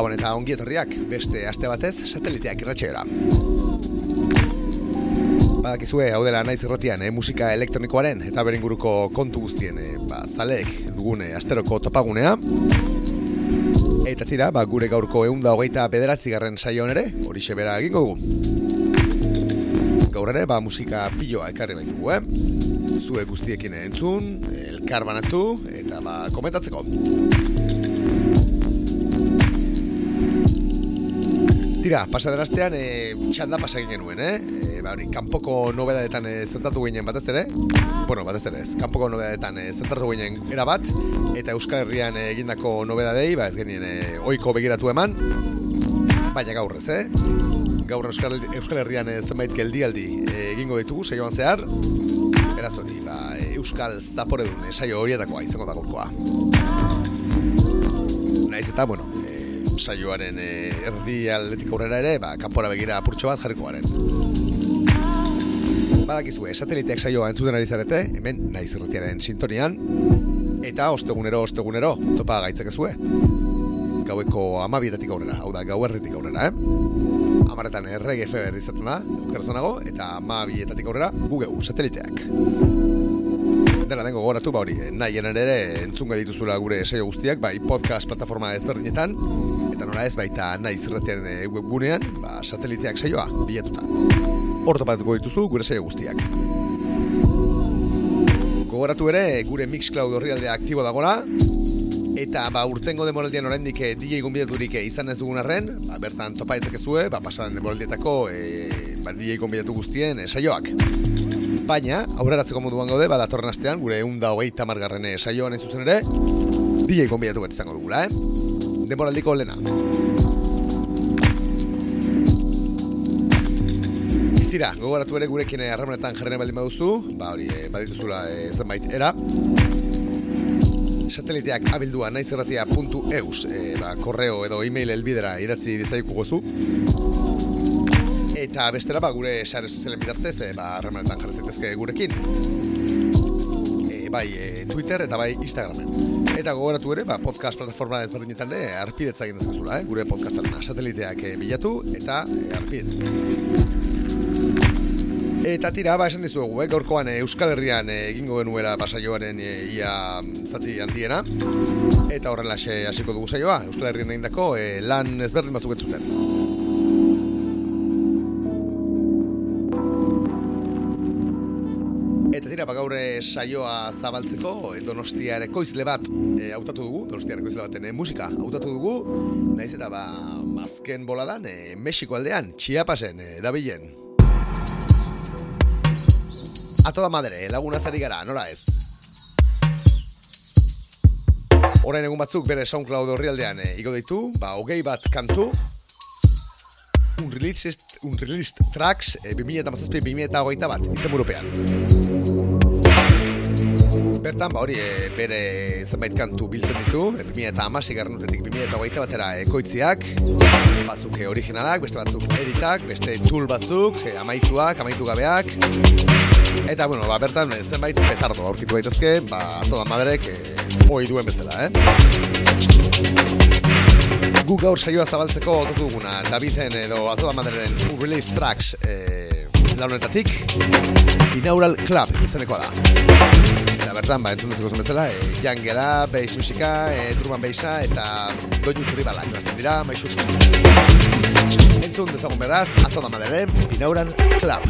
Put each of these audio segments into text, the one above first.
Gabon eta ongi etorriak beste aste batez sateliteak irratxeera. Badakizue, hau dela naiz errotian, eh, musika elektronikoaren eta berenguruko kontu guztien eh, ba, zalek dugune asteroko topagunea. Eta tira, ba, gure gaurko eunda hogeita bederatzi garren saioan ere, hori bera egingo dugu. Gaur ere, ba, musika piloa ekarri baitugu, eh? Zue guztiekin entzun, elkar banatu, eta ba, komentatzeko. Tira, pasaderaztean e, txanda pasa genuen, eh? E, ba, hori, kanpoko nobedadetan e, zentatu ginen batez ere. Bueno, batez ere ez, kanpoko nobedadetan e, zentatu ginen era bat, eta Euskal Herrian egindako nobedadei, ba ez genien e, oiko begiratu eman, baina gaur ez, eh? Gaur Euskal, Euskal Herrian e, zenbait geldialdi e, egingo ditugu, saioan zehar, beraz hori, ba, Euskal Zaporedun e, saio horietakoa izango da gaurkoa. Naiz eta, bueno, saioaren e, erdi aldetik aurrera ere, ba, kanpora begira apurtxo bat jarriko garen. Badakizue, sateliteak saioa entzuten ari zarete, hemen naiz erretiaren sintonian, eta ostegunero, ostegunero, topa gaitzakezue. Gaueko amabietatik aurrera, hau da, gau erritik aurrera, eh? Amaretan errege feber izaten da, ukerzanago, eta amabietatik aurrera, gugeu, sateliteak dena dengo goratu ba hori, nahi ere entzunga dituzula gure saio guztiak, bai podcast plataforma ezberdinetan, eta nola ez baita nahi zirretean eh, webgunean, ba sateliteak saioa, bilatuta. Horto batuko dituzu gure saio guztiak. Gogoratu ere, gure Mixcloud horri aldea aktibo dagoela, eta ba urtengo demoraldian oraindik eh, DJ gonbidaturik eh, izan ez dugun arren, ba, bertan topa ezue, ba pasadan demoraldietako e, ba, DJ gonbidatu guztien e, saioak baina aurreratzeko moduan gaude badatorren astean gure 120 margarren saioan ez zuzen ere DJ konbidatu bat izango dugula, eh? Denboraldiko lena. Tira, gogoratu ere gurekin harremanetan jarrene baldin baduzu, ba hori, eh, badituzula eh, zenbait era. Sateliteak abildua naizerratia.eus, eh, ba, korreo edo e-mail elbidera idatzi dizaiku gozu eta bestela ba, gure sare sozialen bitartez e, ba, harremanetan jarri zaitezke gurekin. E, bai e, Twitter eta bai Instagramen. Eta gogoratu ere, ba, podcast plataforma ezberdinetan ere arpidetza egin dezakuzula, eh? gure podcastaren sateliteak e, bilatu eta e, arpidet. Eta tira, ba, esan dizuegu, eh? gaurkoan Euskal Herrian egingo genuela basaioaren e, ia zati handiena. Eta horrela hasiko dugu saioa, Euskal Herrian egindako e, lan ezberdin batzuk entzuten. Dira, ba gaur saioa zabaltzeko e, Donostiare koizle bat e, hautatu dugu, Donostiare koizle baten e, musika hautatu dugu, naiz eta ba azken boladan e, Mexiko aldean, Chiapasen e, dabilen. A toda madre, laguna zari gara, nola ez? Horain egun batzuk bere SoundCloud horri aldean e, igo ditu, ba hogei bat kantu, un released, un released tracks e, 2008-2008 bat, izan burupean. Bertan, ba hori, e, bere zenbait kantu biltzen ditu, e, 2000 eta amasik garnutetik 2000 eta hogeita batera ekoitziak, batzuk e, originalak, beste batzuk editak, beste tool batzuk, e, amaituak, amaitu gabeak, eta, bueno, ba, bertan e, zenbait petardo aurkitu baitezke, ba, toda madrek, e, hoi duen bezala, eh? Gu gaur saioa zabaltzeko ototu duguna, Davizen edo Atoda Madreren Release Tracks e, launetatik, Binaural Club izanekoa da bertan, ba, entzun dezeko bezala, e, jangela, beiz musika, e, druman beisa, eta doinu tribalak, bazten dira, maixut. Entzun dezagun beraz, atoda maderen, binauran, klap.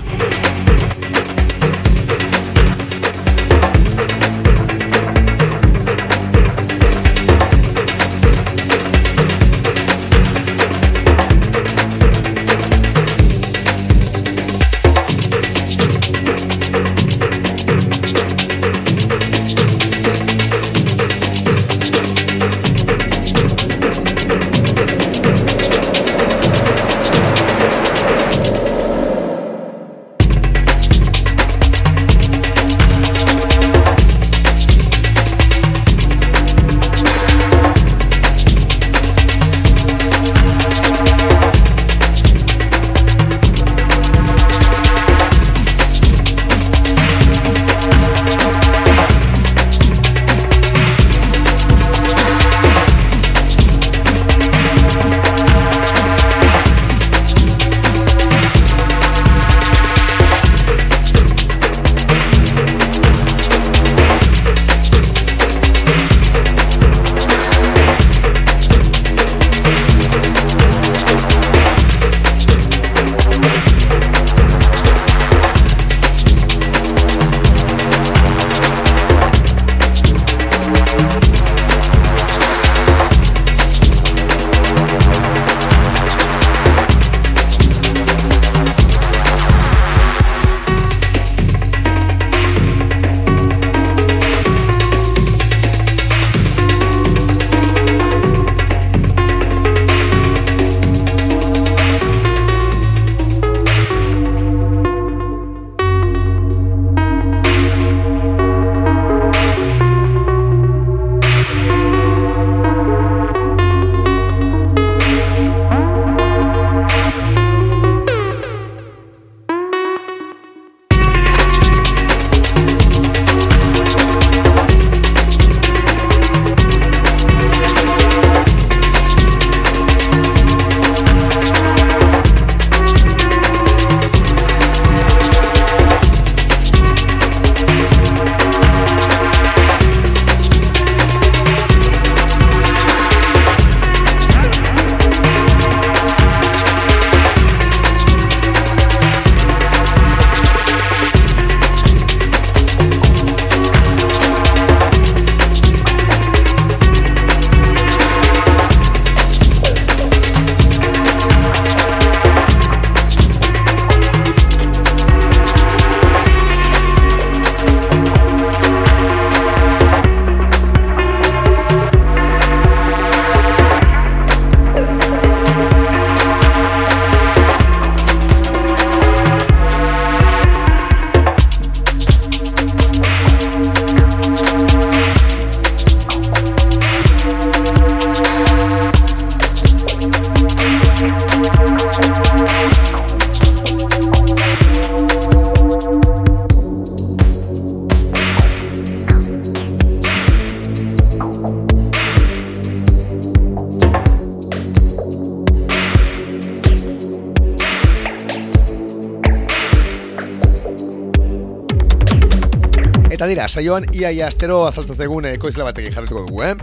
Eta dira, saioan iaia astero azaltzen zegoen ekoizle batekin jarrituko dugu, eh?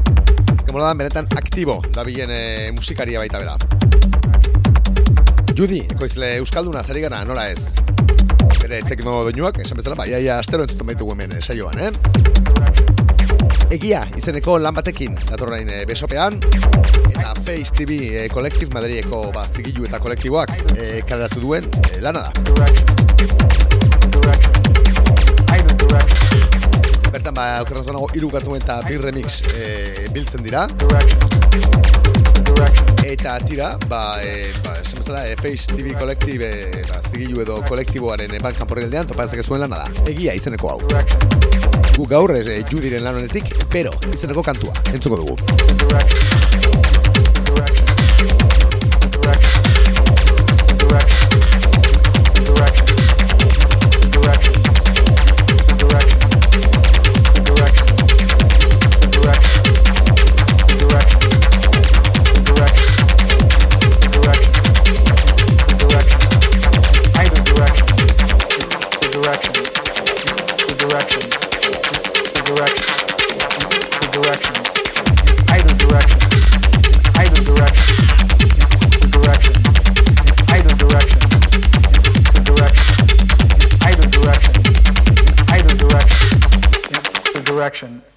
Ezken mola benetan aktibo da bilen e, musikaria baita bera. Judi, ekoizle Euskalduna zari gara, nola ez? Bere tekno doinuak, esan bezala, bai, iaia astero entzuten baitugu hemen e, saioan, eh? Egia, izeneko lan batekin, datorrain e, besopean, eta Face TV e, Collective Madrieko ba, zigilu eta kolektiboak e, kaleratu duen e, lana da. Bertan ba, okeraz banago, irugatu eta bir remix e, biltzen dira. Eta tira, ba, e, ba, esan bezala, e, Face TV Collective, e, ba, zigilu edo kolektiboaren e, bankan porregeldean, topa ezak zuen lana da. Egia izeneko hau. Gu gaur e, judiren lan honetik, pero izeneko kantua, entzuko dugu. direction. Direction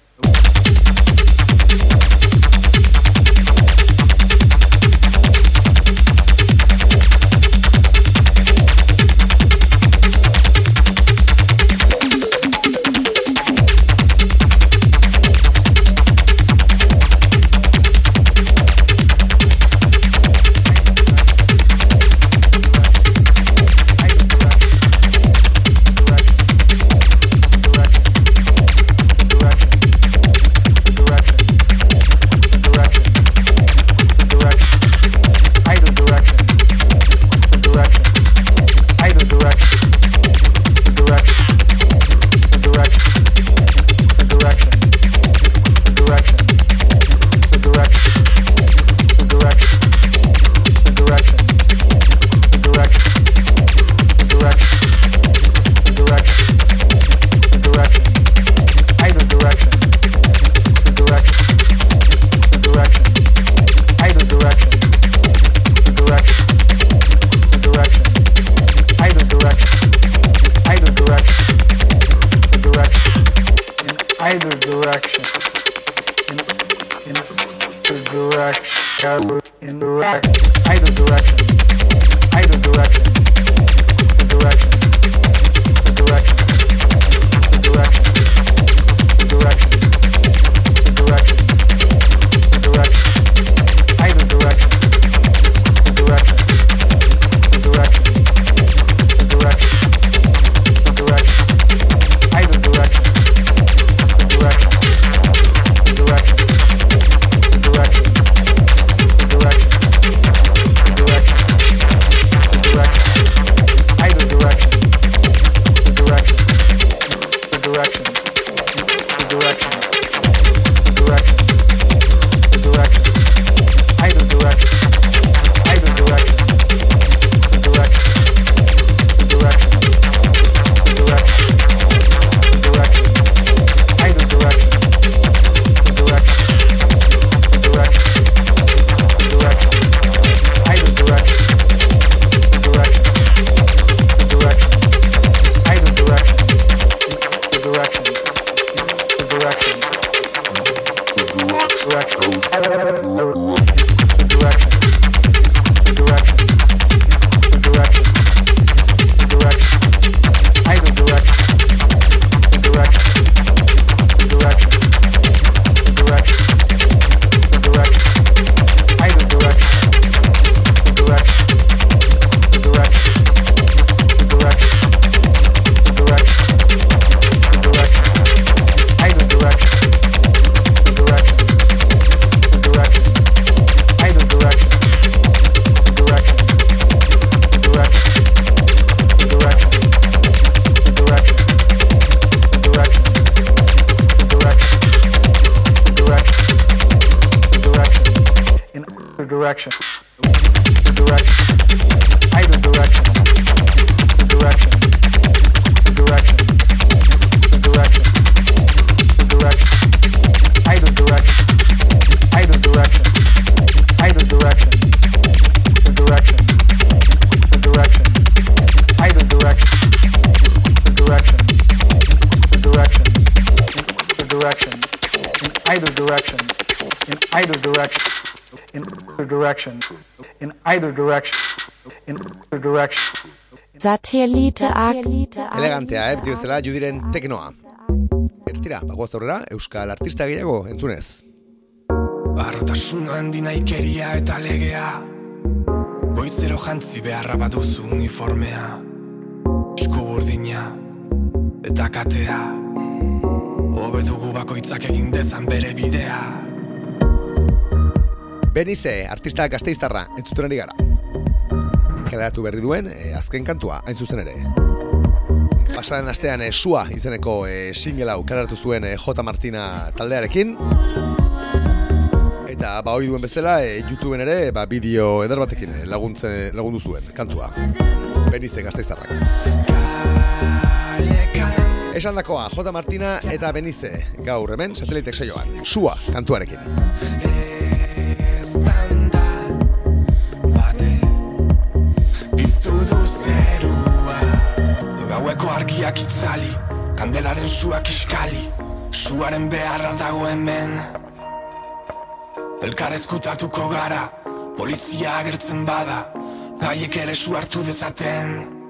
direction, in either direction, in either direction. Satelliteak Elegantea, eh, beti bezala, judiren teknoa. Eta tira, bagoaz aurrera, euskal artista gehiago entzunez. Barrotasun handi naikeria eta legea Goizero jantzi beharra baduzu uniformea Esku burdina eta katea dugu bakoitzak egin dezan bere bidea Benize, artista gazteiztarra, entzuten ari gara. Kaleratu berri duen, eh, azken kantua, hain zuzen ere. Pasaren astean, eh, sua izeneko eh, single hau kaleratu zuen eh, J. Martina taldearekin. Eta ba hori duen bezala, eh, YouTubeen ere ba, bideo eder batekin eh, laguntzen, lagundu zuen kantua. Benize gazteiztarrak. Esan dakoa, J. Martina eta Benize, gaur hemen, satelitek saioan, sua kantuarekin. Argiak itzali Kandelaren suak iskali. Suaren beharra dago hemen. Elkar ezkutatuko gara Polizia agertzen bada. Gaiek ere su hartu dezaten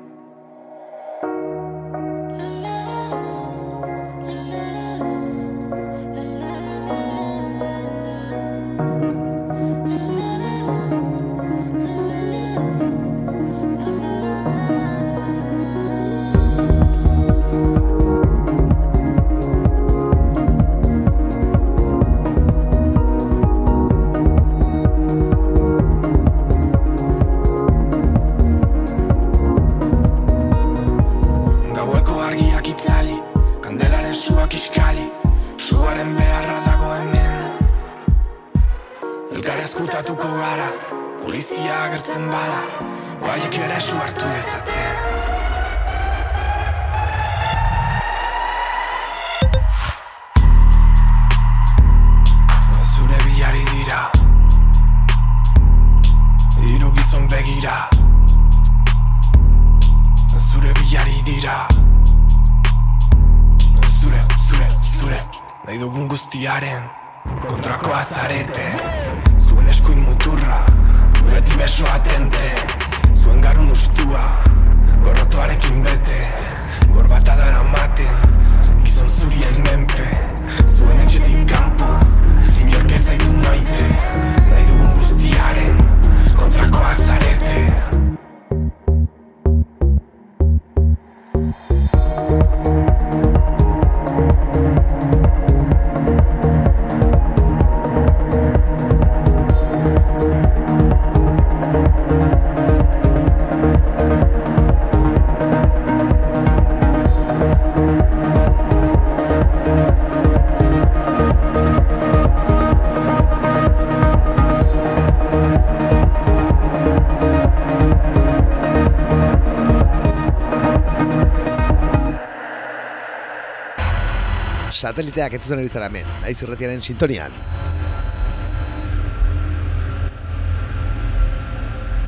Sateliteak entzuten ari zara hemen, naiz irretiaren sintonian.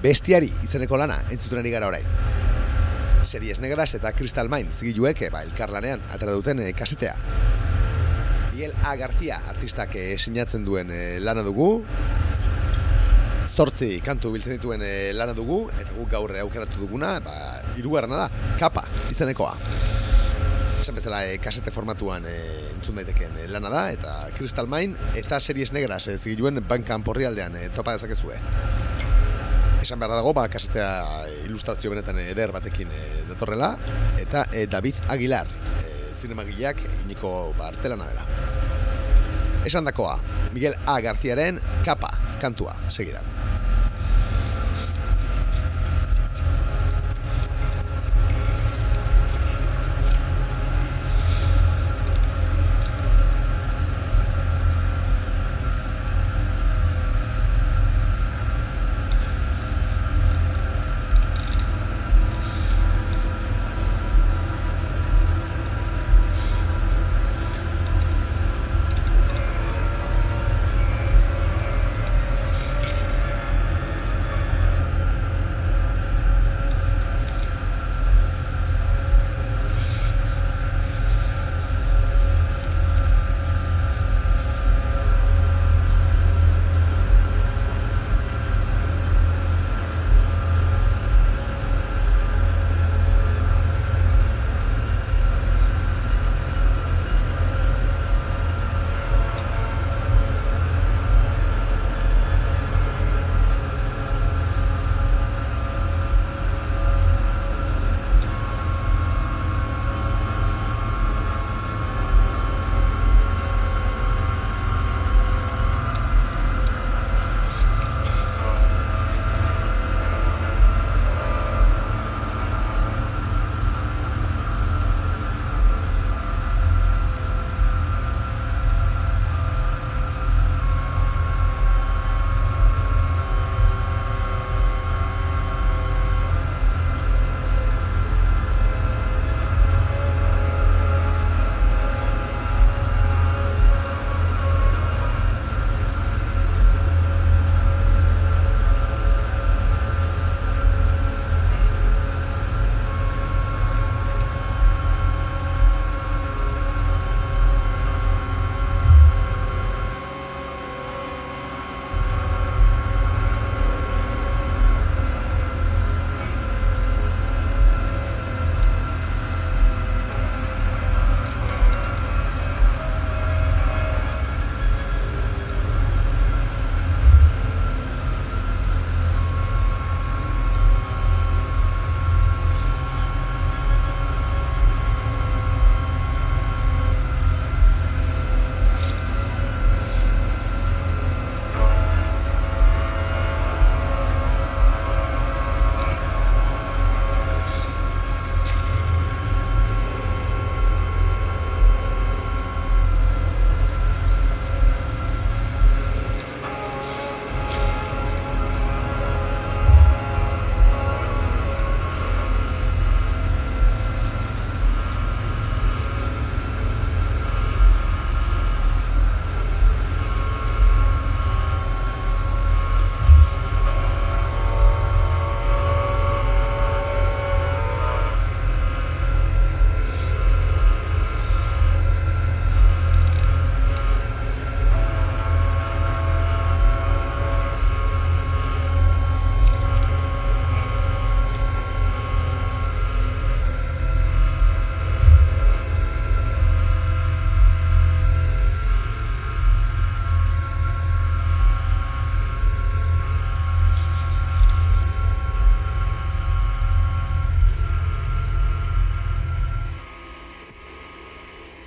Bestiari izeneko lana entzuten ari gara orain. Series Negras eta Crystal Mine zigiluek eh, ba, elkarlanean atera duten eh, kasetea. Miguel A. García artistak eh, sinatzen duen eh, lana dugu. Zortzi kantu biltzen dituen eh, lana dugu, eta guk gaur aukeratu duguna, ba, irugarrena da, kapa izenekoa. Esan bezala, e, kasete formatuan e, entzun daiteken e, lana da, eta Crystal Mine eta Series Negras e, zigiluen bankan porrialdean e, topa dezakezue. Esan behar dago, ba, kasetea ilustrazio benetan eder batekin e, datorrela, eta e, David Aguilar, e, zinemagileak eginiko ba, artelana dela. Esan dakoa, Miguel A. Garziaren kapa kantua, segidan.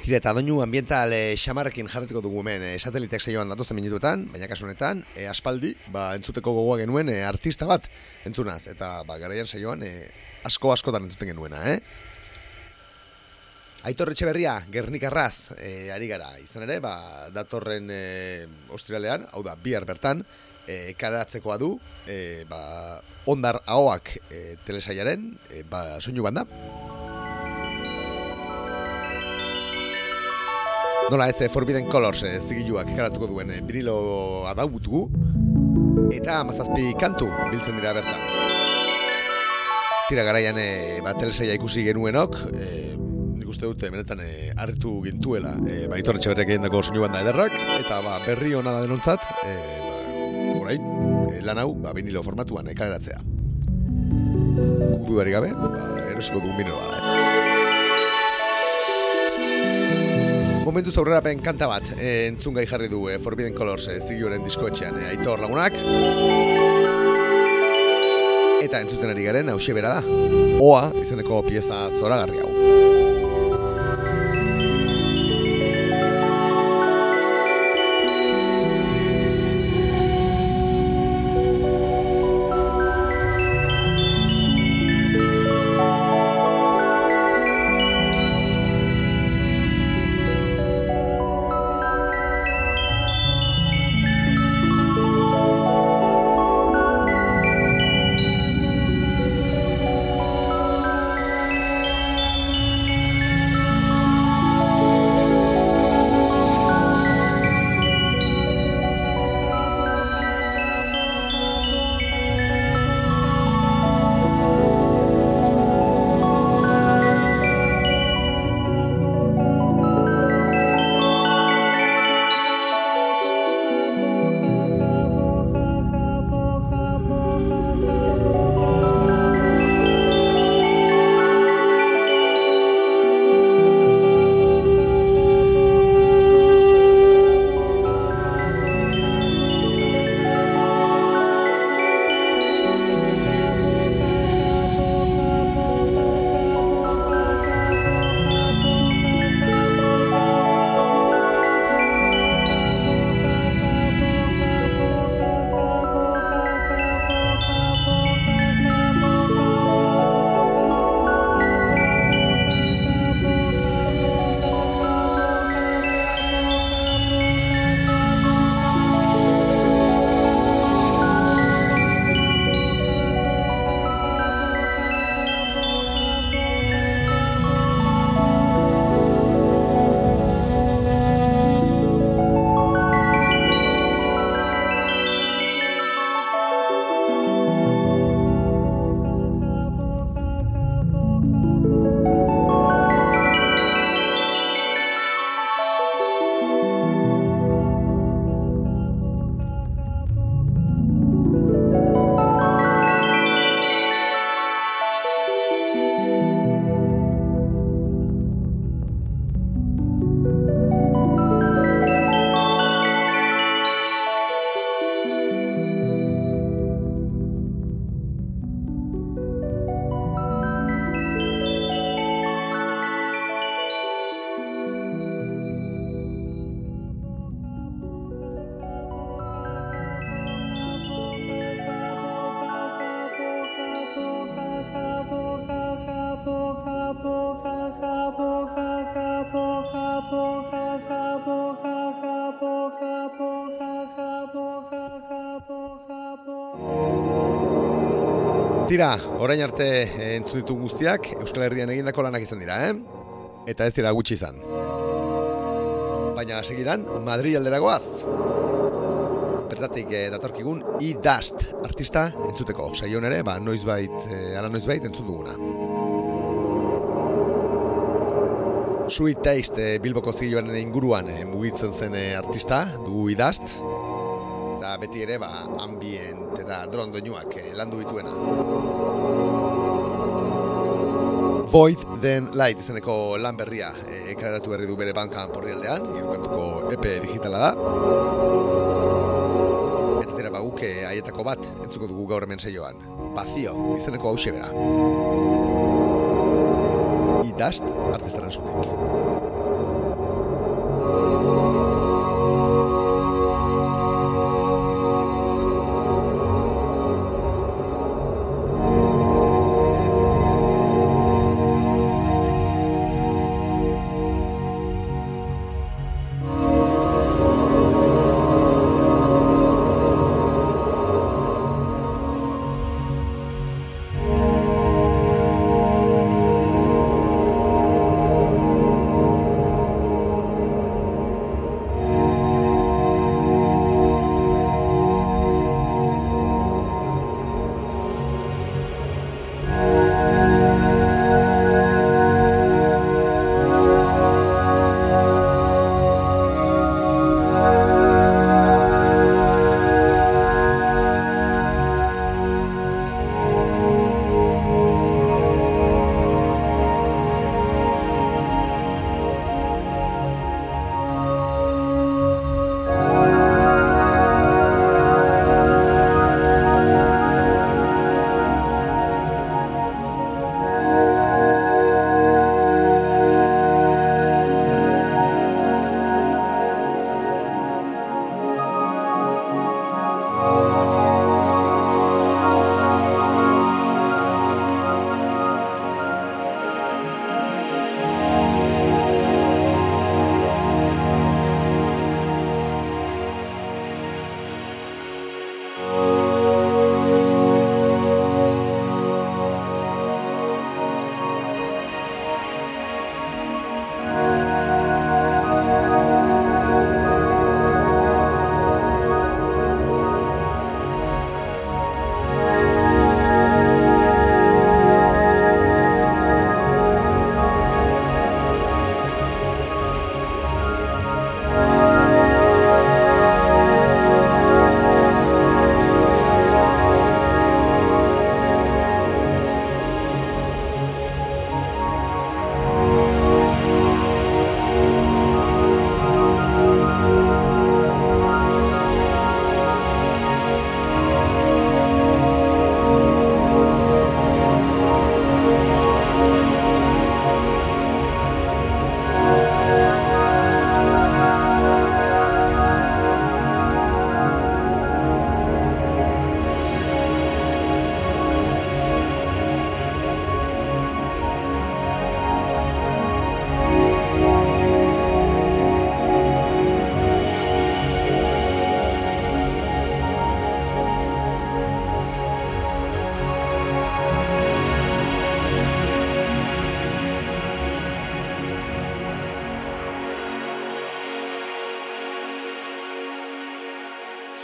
Tira, eta doinu ambiental e, xamarrekin jarretuko dugu hemen e, sateliteak saioan datozen minutuetan, baina kasu honetan, e, aspaldi, ba, entzuteko gogoa genuen e, artista bat entzunaz, eta ba, garaian saioan e, asko askotan entzuten genuena, eh? Aitor Etxeberria, Gernikarraz, e, ari gara, izan ere, ba, datorren e, Australian, hau da, bihar bertan, e, karatzekoa du, e, ba, ondar ahoak e, telesaiaren, e, ba, soinu banda. Nola ez, eh, Forbidden Colors e, zigiluak karatuko duen e, vinilo adaugutugu, eta mazazpi kantu biltzen dira bertan. Tira garaian e, ba, telesaia ikusi genuenok, e, nik uste dute benetan e, hartu gintuela e, ba, itorretxe berrek egin soinu banda ederrak, eta ba, berri hona da denontzat, e, ba, orain, e, lan hau ba, vinilo formatuan e, kaleratzea. Gabe, ba, erosiko dugun vinilo Eh? Momentu zaurrerapen kanta bat e, entzun gai jarri du e, Forbidden Colors e, zigioren diskoetxean e, aitor lagunak. Eta entzuten ari garen hause bera da. Oa izeneko pieza zoragarri hau. Tira, orain arte eh, entzun ditu guztiak Euskal Herrian egindako lanak izan dira, eh? Eta ez dira gutxi izan. Baina segidan, Madri alderagoaz. Bertatik eh, datorkigun I-Dust artista entzuteko. Saion ere, ba, noizbait, eh, ala noizbait entzun duguna. Sweet Taste eh, Bilboko zigioaren inguruan eh, mugitzen zen eh, artista, du I-Dust. Eta beti ere, ba, ambient eta dron doinuak eh, landu dituena. Void Then Light izeneko lan berria eh, ekaratu berri du bere bankan porri aldean, irukantuko EP digitala da. Eta dira baguke haietako bat entzuko dugu gaur hemen seioan. Bazio izeneko hause bera. I Dust artistaren zutik.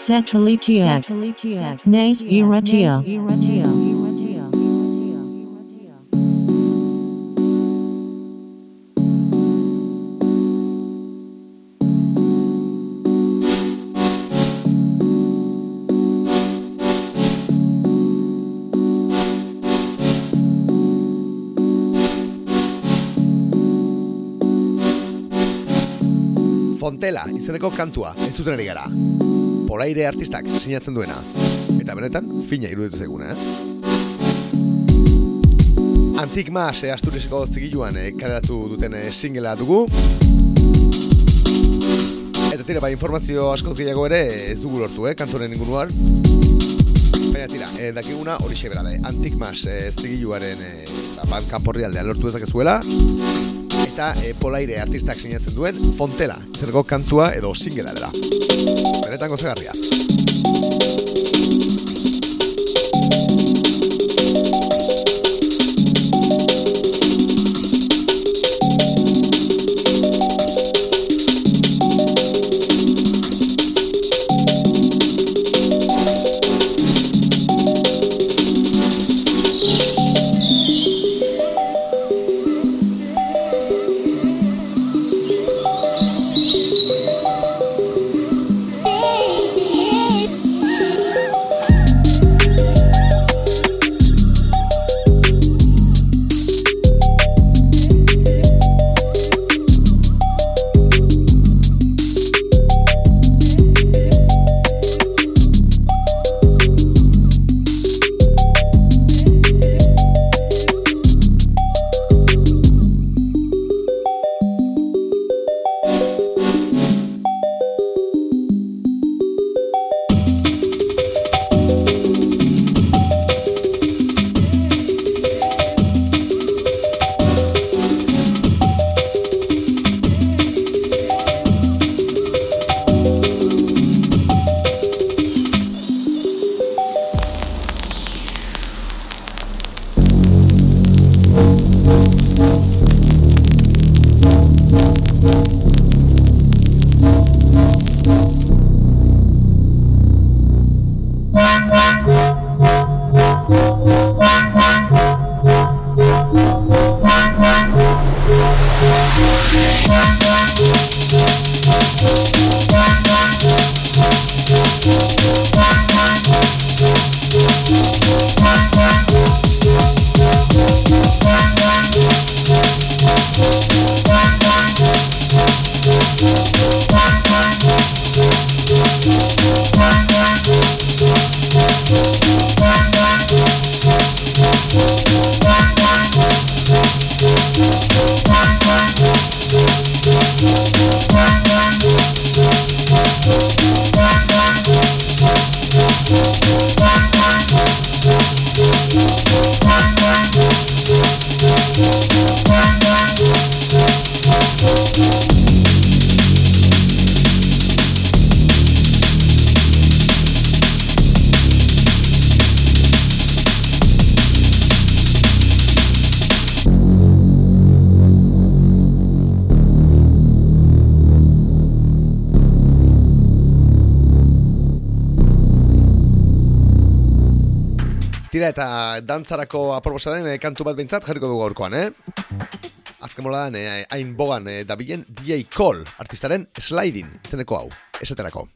Satelitiac. Nes Iratia. Fontela izeneko kantua entzuten ari gara. Polaire artistak sinatzen duena. Eta benetan, fina iruditu zaiguna, eh? Antik Mas eh, Asturizeko zigiluan eh, kaleratu duten eh, singela dugu. Eta tira, ba, informazio askoz gehiago ere ez dugu lortu, eh, kantoren inguruan. Baina tira, eh, dakiguna hori xebera da. Antik Mas eh, zigiluaren eh, ba, aldean lortu dezakezuela eta e, polaire artistak sinatzen duen Fontela, zergo kantua edo singela dela. Benetan gozagarria. Eta dantzarako aprobosa den eh, kantu bat behintzat jarriko dugu gaurkoan, eh? Azken mola dan, eh, hain bogan eh, da bilen DJ Cole, artistaren Sliding, zeneko hau, esaterako.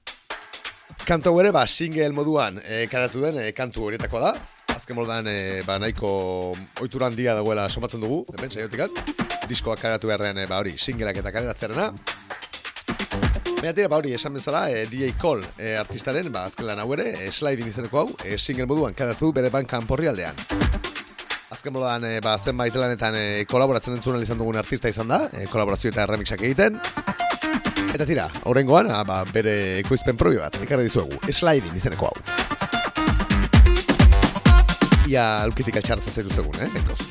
Kantu hau ere, ba, single moduan eh, karatu den eh, kantu horietako da. Azken mola dan, eh, ba, nahiko oituran dia dagoela somatzen dugu, hemen, saiotikan. Diskoak karatu beharrean, eh, ba, hori, singleak eta kaleratzearena. Baina tira, ba hori, esan bezala, e, eh, DJ Cole e, artistaren, ba, azken lan hau ere, e, sliding izeneko hau, e, single moduan kadatu bere bankan porri aldean. Azken moduan, e, ba, zenbait lanetan e, kolaboratzen entzuna izan dugun artista izan da, e, kolaborazio eta remixak egiten. Eta tira, horrengoan, ba, bere ekoizpen probi bat, ekarri dizuegu, sliding izeneko hau. Ia, lukitik altxartzen zaitu zegun, eh, bengoz.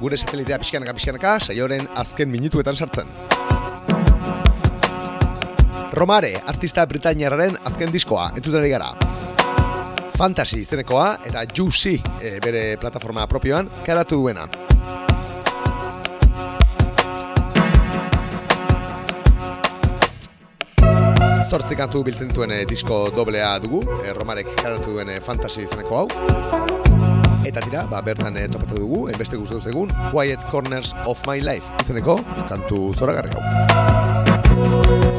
Gure satelitea pixkanaka pixkanaka, saioren azken minutuetan sartzen. Romare, artista britainiarraren azken diskoa, entzuten gara. Fantasy izenekoa eta Juicy e, bere plataforma propioan karatu duena. Zortzi kantu biltzen dituen eh, disko doblea dugu, e, Romarek karatu duen Fantasy izeneko hau. Eta tira, ba, bertan e, topatu dugu, enbeste guztu egun, Quiet Corners of My Life izeneko kantu zoragarri hau.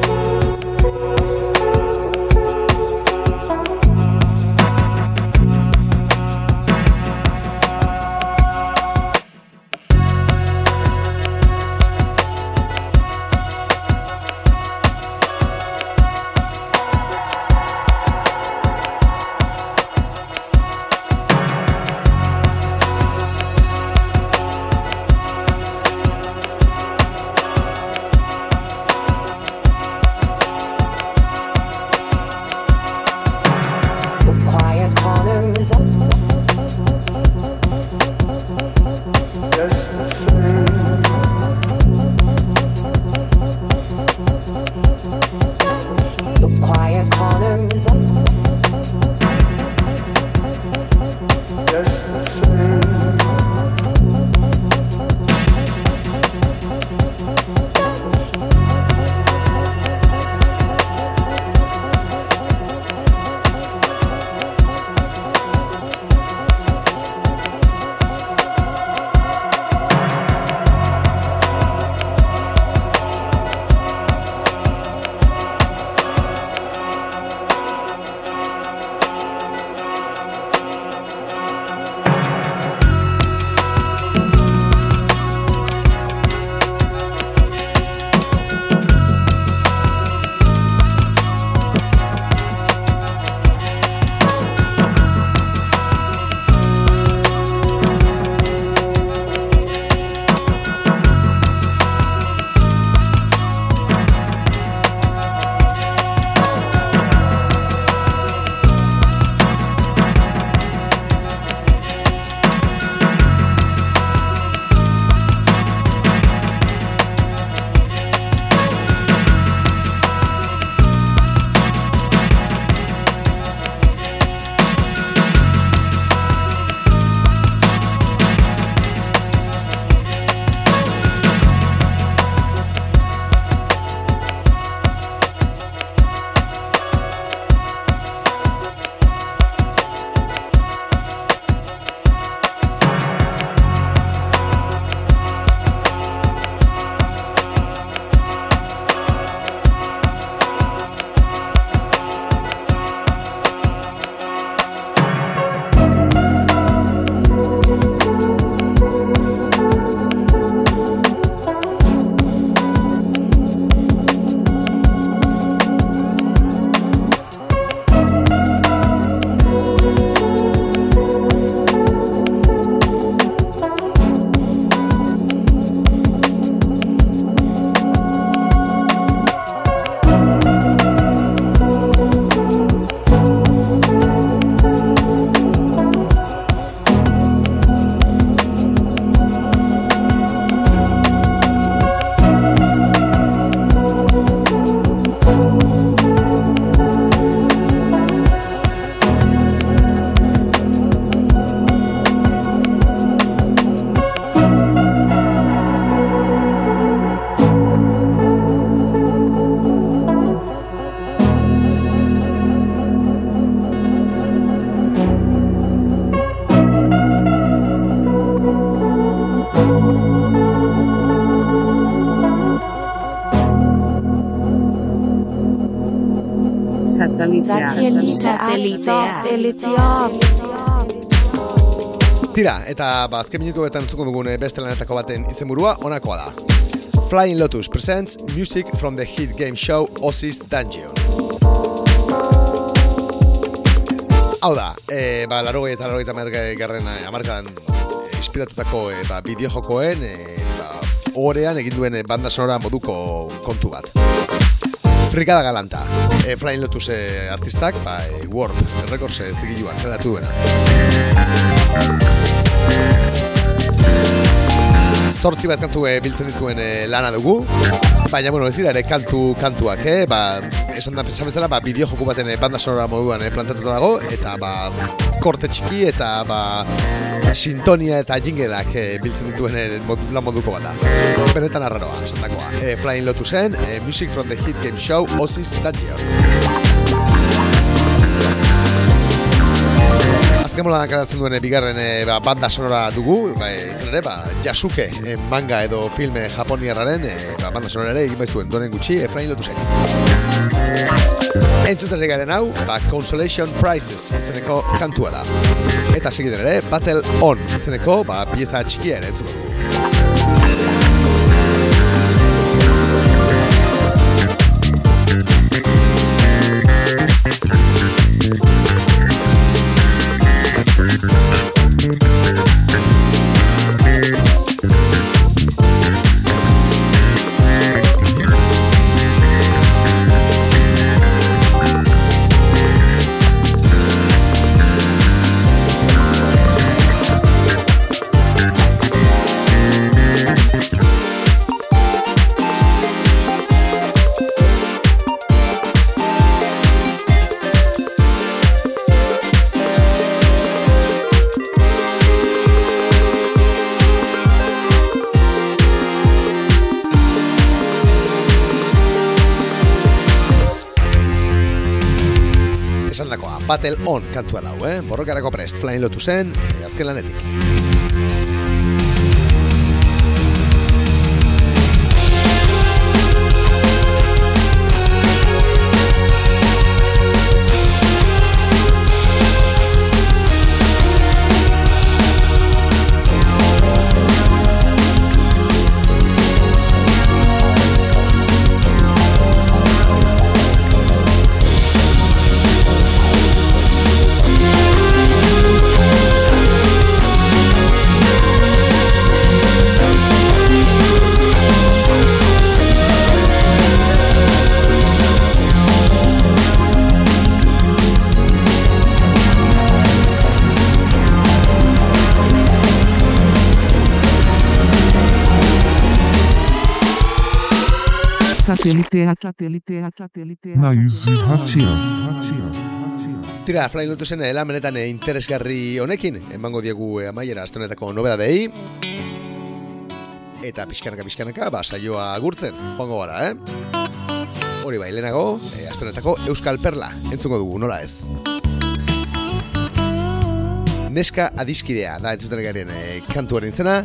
Tira, eta ba, azken minutuetan zuko dugun eh, beste lanetako baten izenburua onakoa da. Flying Lotus presents music from the hit game show Osis Dungeon. Hau da, e, ba, laro eta laro garren eh, amarkan e, inspiratutako e, ba, bideojokoen e, ba, orean egin duen banda sonora moduko kontu bat. Frikada galanta. E, Flying Lotus e, artistak, ba, e, Warp, Records ez zigiluan, zeratu duena. Zortzi bat kantu e, biltzen dituen e, lana dugu, baina, bueno, ez dira ere kantu kantuak, eh? Ba, esan da, esan bezala, ba, bideo joku baten e, banda sonora moduan e, plantatuta dago, eta, ba, korte txiki, eta, ba, sintonia eta jingelak e, biltzen dituen e, mod, lan moduko da. Benetan arraroa, esan dakoa. E, Flying Lotusen, e, Music from the Hit Game Show, Osis Dungeon. Azken mola karatzen duen bigarren e, ba, banda sonora dugu, ba, izan ere, ba, Yasuke e, manga edo filme japoniarraren e, ba, banda sonora ere egin baizuen donen gutxi Efrain Lotusek. Entzuten garen hau, ba, Consolation Prizes izeneko kantua da. Eta segiten ere, Battle On izeneko ba, pieza txikia ere dugu. Battle On kantua dau, eh? Borrokarako prest, Flying Lotusen, e, azken lanetik. Satelitea, satelitea, satelitea. Naiz. Tira, Flying Lotusen elan benetan eh, interesgarri honekin, emango diegu eh, amaiera astonetako nobeda dei. Eta pixkanaka pixkanaka, ba, saioa agurtzen, joango gara, eh? Hori bai, lehenago, eh, astonetako Euskal Perla, entzungo dugu, nola ez? Neska adiskidea da entzuten garen eh, kantuaren izena,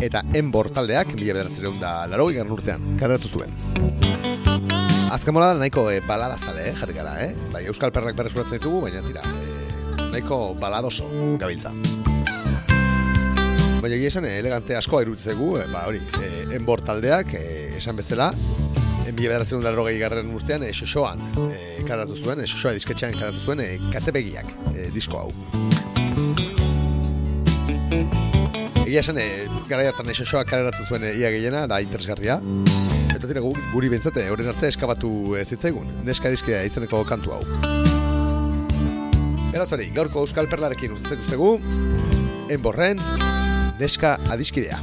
eta enbor taldeak, mila bederatzen da laro urtean, karratu zuen. Azken mola da nahiko e, balada zale, eh, jarri gara, eh? Bai, Euskal Perrak berreskuratzen ditugu, baina tira, e, nahiko baladoso gabiltza. Baina egia esan, eh, elegante asko irutzegu, e, ba, hori, e, enbor taldeak, e, esan bezala, e, mila bederatzen da rogei garren urtean, e, xoxoan e, karatu zuen, e, xoxoa disketxean karatu zuen, e, katebegiak e, disko hau. Egia esan, e, gara hartan e, xoxoa kareratzen zuen e, ia gehiena, da interesgarria. Eta tira, gu, guri bintzate, horren arte eskabatu zitzaigun, neska dizkidea izeneko kantu hau. Beraz hori, gaurko Euskal Perlarekin duztegu, enborren, neska adiskidea.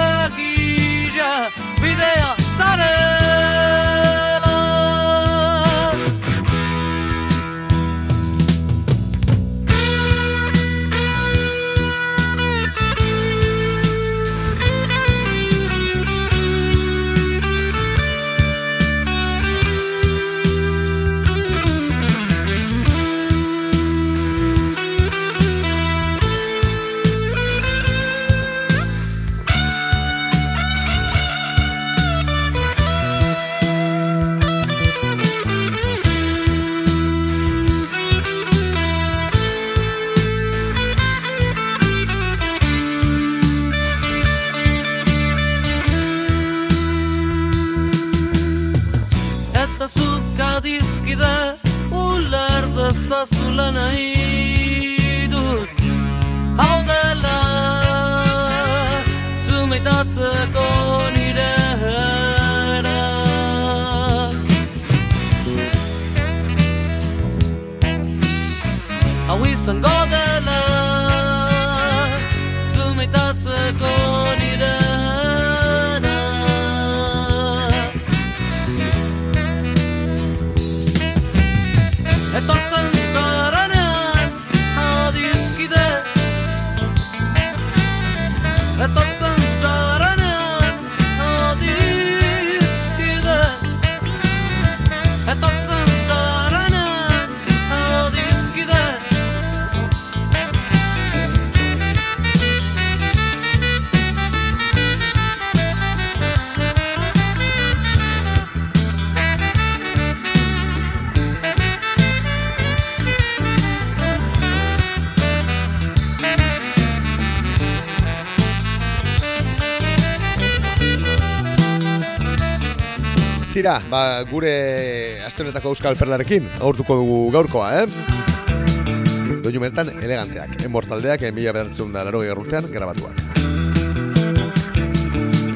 Tira, ba, gure astenetako euskal perlarekin agurtuko dugu gaurkoa, eh? Doinu bertan eleganteak, enbortaldeak, mila bederatzen da laro urtean grabatuak.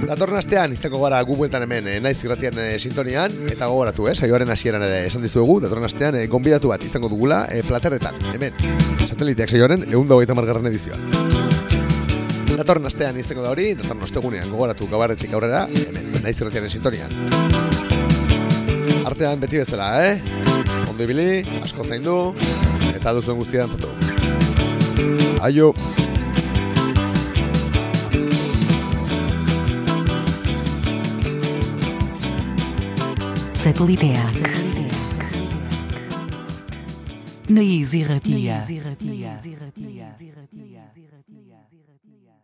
Datorren astean izango gara gu bueltan hemen eh, naiz irratian eh, sintonian eta gogoratu, eh, saioaren hasieran ere esan dizuegu, datorren astean eh, gonbidatu bat izango dugula eh, platerretan, hemen, sateliteak saioaren egun dagoita margarren edizioa. Datorren astean izango da hori, datorren ostegunean gogoratu gabarretik aurrera, hemen, naiz irratiaren sintonian. Artean beti bezala, eh? Ondo ibili, asko zaindu, eta duzuen guztia dantzatu. Aio! Sateliteak. Na Easy Ratia.